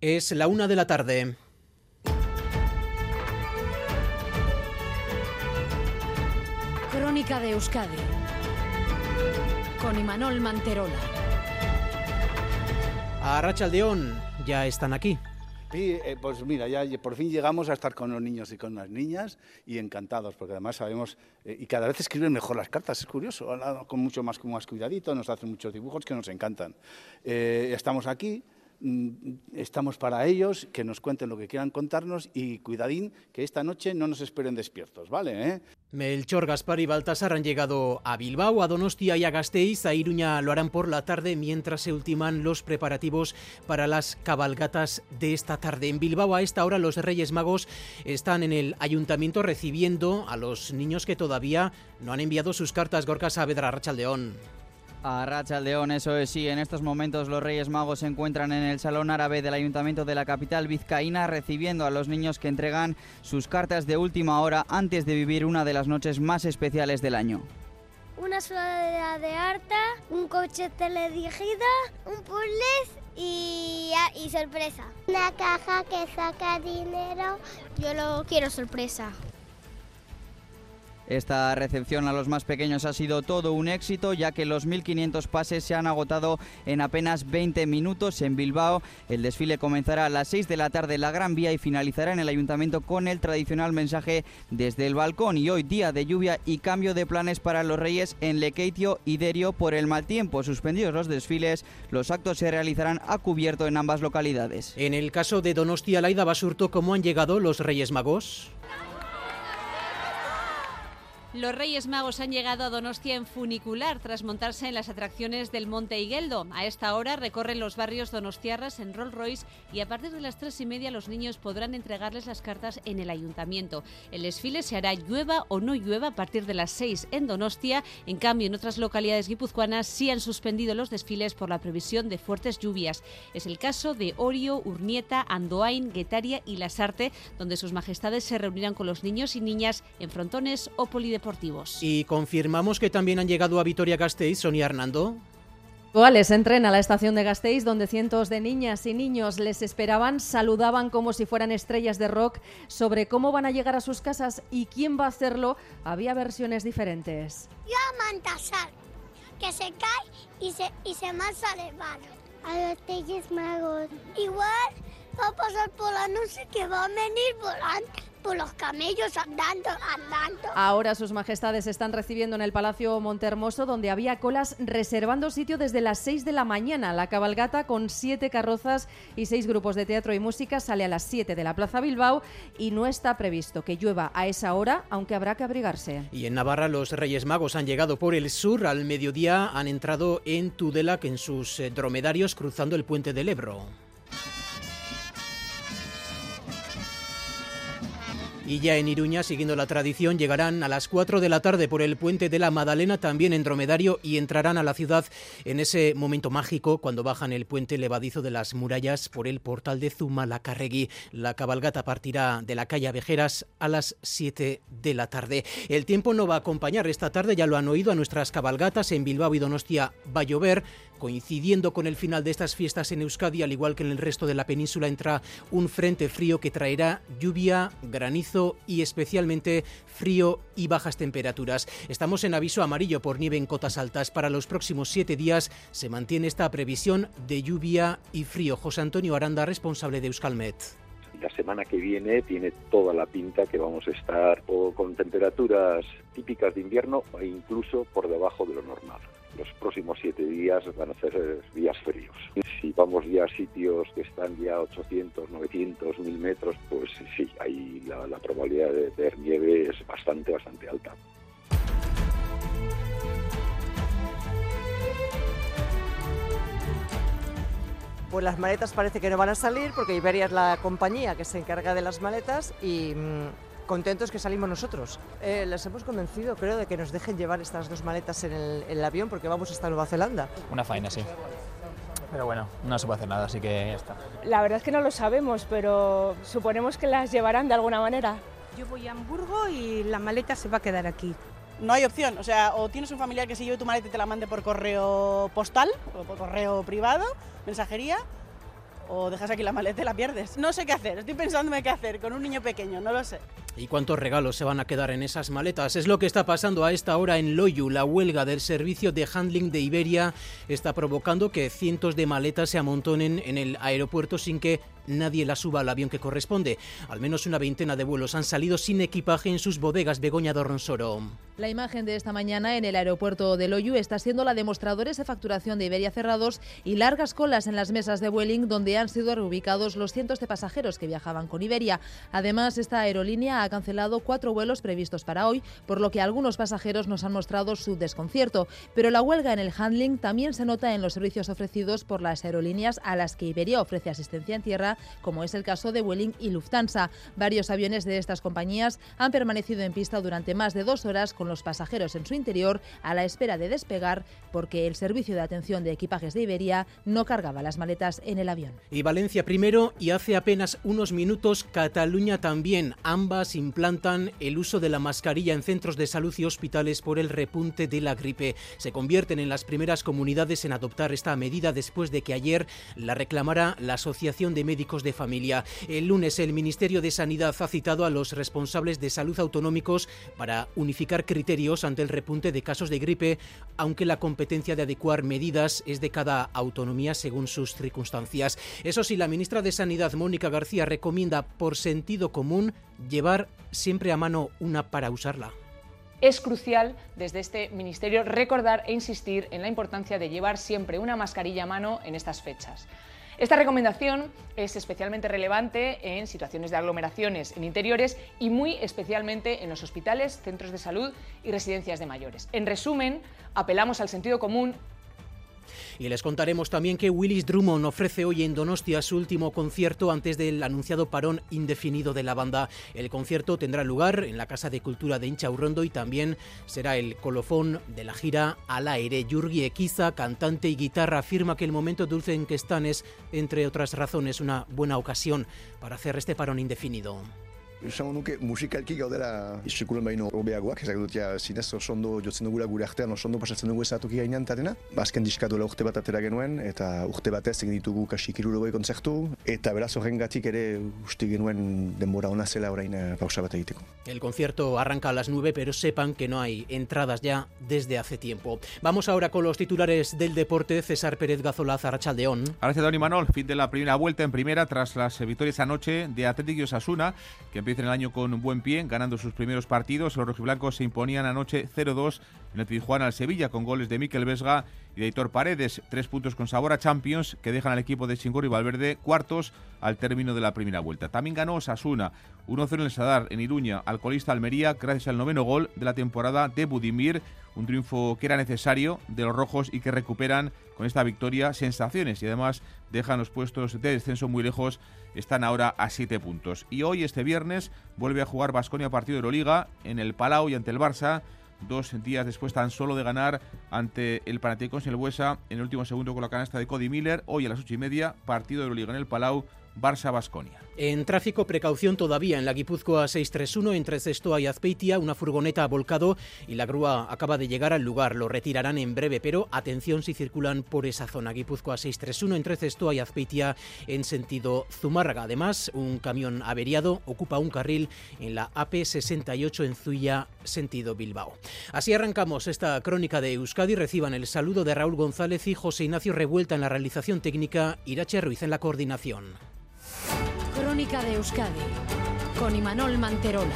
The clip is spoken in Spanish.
Es la una de la tarde. Crónica de Euskadi con Imanol Manterola. A Rachaldeón ya están aquí. Sí, eh, pues mira, ya por fin llegamos a estar con los niños y con las niñas y encantados, porque además sabemos, eh, y cada vez escriben mejor las cartas, es curioso, con mucho más, más cuidadito, nos hacen muchos dibujos que nos encantan. Eh, estamos aquí, estamos para ellos, que nos cuenten lo que quieran contarnos y cuidadín, que esta noche no nos esperen despiertos, ¿vale? Eh? Melchor, Gaspar y Baltasar han llegado a Bilbao, a Donostia y a Gasteiz. A Iruña lo harán por la tarde mientras se ultiman los preparativos para las cabalgatas de esta tarde. En Bilbao a esta hora los Reyes Magos están en el ayuntamiento recibiendo a los niños que todavía no han enviado sus cartas. Gorka Saavedra, Rachaldeón. A Racha León, eso es, sí, en estos momentos los Reyes Magos se encuentran en el Salón Árabe del Ayuntamiento de la capital vizcaína recibiendo a los niños que entregan sus cartas de última hora antes de vivir una de las noches más especiales del año. Una sudadera de harta, un coche teledirigido, un puzzle y, y sorpresa. Una caja que saca dinero. Yo lo quiero sorpresa. Esta recepción a los más pequeños ha sido todo un éxito, ya que los 1.500 pases se han agotado en apenas 20 minutos en Bilbao. El desfile comenzará a las 6 de la tarde en la Gran Vía y finalizará en el ayuntamiento con el tradicional mensaje desde el balcón. Y hoy, día de lluvia y cambio de planes para los Reyes en Lequeitio y Derio por el mal tiempo. Suspendidos los desfiles, los actos se realizarán a cubierto en ambas localidades. En el caso de Donostia Laida Basurto, ¿cómo han llegado los Reyes Magos? Los Reyes Magos han llegado a Donostia en funicular tras montarse en las atracciones del Monte Higueldo. A esta hora recorren los barrios donostiarras en Rolls Royce y a partir de las tres y media los niños podrán entregarles las cartas en el ayuntamiento. El desfile se hará llueva o no llueva a partir de las seis en Donostia. En cambio, en otras localidades guipuzcoanas sí han suspendido los desfiles por la previsión de fuertes lluvias. Es el caso de Orio, Urnieta, Andoain, Guetaria y Lasarte, donde sus majestades se reunirán con los niños y niñas en frontones o polideportivos y confirmamos que también han llegado a Vitoria-Gasteiz, Sonia Hernando. Actuales entren a la estación de Gasteiz donde cientos de niñas y niños les esperaban, saludaban como si fueran estrellas de rock sobre cómo van a llegar a sus casas y quién va a hacerlo. Había versiones diferentes. Yo a Mantasar, que se cae y se, y se marcha de mano. A los Reyes Magos. Igual va a pasar por la noche que va a venir volando por los camellos andando, andando. Ahora sus majestades están recibiendo en el Palacio Montermoso, donde había colas reservando sitio desde las 6 de la mañana. La cabalgata con siete carrozas y seis grupos de teatro y música sale a las 7 de la Plaza Bilbao y no está previsto que llueva a esa hora, aunque habrá que abrigarse. Y en Navarra los Reyes Magos han llegado por el sur. Al mediodía han entrado en Tudela en sus eh, dromedarios cruzando el puente del Ebro. Y ya en Iruña, siguiendo la tradición, llegarán a las 4 de la tarde por el puente de la Madalena, también en Dromedario, y entrarán a la ciudad en ese momento mágico cuando bajan el puente levadizo de las murallas por el portal de Zumalacárregui. La cabalgata partirá de la calle Vejeras a las 7 de la tarde. El tiempo no va a acompañar esta tarde, ya lo han oído a nuestras cabalgatas en Bilbao y Donostia va a llover. Coincidiendo con el final de estas fiestas en Euskadi, al igual que en el resto de la península, entra un frente frío que traerá lluvia, granizo y especialmente frío y bajas temperaturas. Estamos en aviso amarillo por nieve en cotas altas. Para los próximos siete días se mantiene esta previsión de lluvia y frío. José Antonio Aranda, responsable de Euskalmet la semana que viene tiene toda la pinta que vamos a estar con temperaturas típicas de invierno e incluso por debajo de lo normal los próximos siete días van a ser días fríos. Si vamos ya a sitios que están ya 800, 900, 1000 metros, pues sí, ahí la, probabilidad de ver nieve es bastante, bastante alta. Pues las maletas parece que no van a salir porque Iberia es la compañía que se encarga de las maletas y mm, contentos que salimos nosotros. Eh, les hemos convencido, creo, de que nos dejen llevar estas dos maletas en el, avión porque vamos hasta Nueva Zelanda. Una faena, sí. Pero bueno, no se puede hacer nada, así que ya está. La verdad es que no lo sabemos, pero suponemos que las llevarán de alguna manera. Yo voy a Hamburgo y la maleta se va a quedar aquí. No hay opción, o sea, o tienes un familiar que se lleve tu maleta y te la mande por correo postal o por correo privado, mensajería, o dejas aquí la maleta y la pierdes. No sé qué hacer, estoy pensándome qué hacer con un niño pequeño, no lo sé. ¿Y cuántos regalos se van a quedar en esas maletas? Es lo que está pasando a esta hora en Loyu. La huelga del servicio de handling de Iberia está provocando que cientos de maletas se amontonen en el aeropuerto sin que nadie las suba al avión que corresponde. Al menos una veintena de vuelos han salido sin equipaje en sus bodegas Begoña Dorronsoro. La imagen de esta mañana en el aeropuerto de Loyu está siendo la de mostradores de facturación de Iberia cerrados y largas colas en las mesas de Vueling donde han sido reubicados los cientos de pasajeros que viajaban con Iberia. Además, esta aerolínea ha cancelado cuatro vuelos previstos para hoy, por lo que algunos pasajeros nos han mostrado su desconcierto. Pero la huelga en el handling también se nota en los servicios ofrecidos por las aerolíneas a las que Iberia ofrece asistencia en tierra, como es el caso de Vueling y Lufthansa. Varios aviones de estas compañías han permanecido en pista durante más de dos horas con los pasajeros en su interior a la espera de despegar porque el servicio de atención de equipajes de Iberia no cargaba las maletas en el avión. Y Valencia primero y hace apenas unos minutos Cataluña también. Ambas implantan el uso de la mascarilla en centros de salud y hospitales por el repunte de la gripe. Se convierten en las primeras comunidades en adoptar esta medida después de que ayer la reclamara la Asociación de Médicos de Familia. El lunes el Ministerio de Sanidad ha citado a los responsables de salud autonómicos para unificar criterios ante el repunte de casos de gripe, aunque la competencia de adecuar medidas es de cada autonomía según sus circunstancias. Eso sí, la ministra de Sanidad, Mónica García, recomienda por sentido común llevar siempre a mano una para usarla. Es crucial desde este Ministerio recordar e insistir en la importancia de llevar siempre una mascarilla a mano en estas fechas. Esta recomendación es especialmente relevante en situaciones de aglomeraciones en interiores y muy especialmente en los hospitales, centros de salud y residencias de mayores. En resumen, apelamos al sentido común y les contaremos también que Willis Drummond ofrece hoy en Donostia su último concierto antes del anunciado parón indefinido de la banda. El concierto tendrá lugar en la Casa de Cultura de Inchaurrondo y también será el colofón de la gira al aire. Yurgi Equiza, cantante y guitarra, afirma que el momento dulce en que están es, entre otras razones, una buena ocasión para hacer este parón indefinido. Esango nuke musikalki gaudela sekulen baino hobeagoak, ezak dut ja zinez oso ondo jotzen dugula gure artean, oso ondo pasatzen dugu ezatoki gainean tarena. Bazken ba, diskadola urte bat atera genuen, eta urte batez egin ditugu kasi kirurogoi kontzertu, eta beraz horren gatik ere uste genuen denbora ona zela orain eh, pausa bat egiteko. El concierto arranca a las 9, pero sepan que no hay entradas ya desde hace tiempo. Vamos ahora con los titulares del deporte. César Pérez Gazola, Zarrachaldeón. Gracias, Don Imanol. Fin de la primera vuelta en primera tras las victorias anoche de Atlético y Osasuna, que empiezan el año con buen pie, ganando sus primeros partidos. Los rojiblancos se imponían anoche 0-2 en el Tijuana al Sevilla con goles de Miquel Vesga y de Hitor Paredes. Tres puntos con sabor a Champions que dejan al equipo de Chingor y Valverde cuartos al término de la primera vuelta. También ganó Sasuna 1-0 en el Sadar en Iruña al colista Almería gracias al noveno gol de la temporada de Budimir. Un triunfo que era necesario de los rojos y que recuperan con esta victoria sensaciones y además dejan los puestos de descenso muy lejos están ahora a 7 puntos. Y hoy, este viernes, vuelve a jugar Basconia partido de Euroliga en el Palau y ante el Barça. Dos días después tan solo de ganar ante el Panathinaikos y el Buesa en el último segundo con la canasta de Cody Miller. Hoy a las ocho y media, partido de Euroliga en el Palau Barça-Basconia. En tráfico, precaución todavía en la Guipúzcoa 631 entre Cestoa y Azpeitia. Una furgoneta ha volcado y la grúa acaba de llegar al lugar. Lo retirarán en breve, pero atención si circulan por esa zona. Guipúzcoa 631 entre Cestoa y Azpeitia en sentido Zumárraga. Además, un camión averiado ocupa un carril en la AP68 en Zuya, sentido Bilbao. Así arrancamos esta crónica de Euskadi. Reciban el saludo de Raúl González y José Ignacio Revuelta en la realización técnica, Irache Ruiz en la coordinación. Crónica de Euskadi con Imanol Manterola.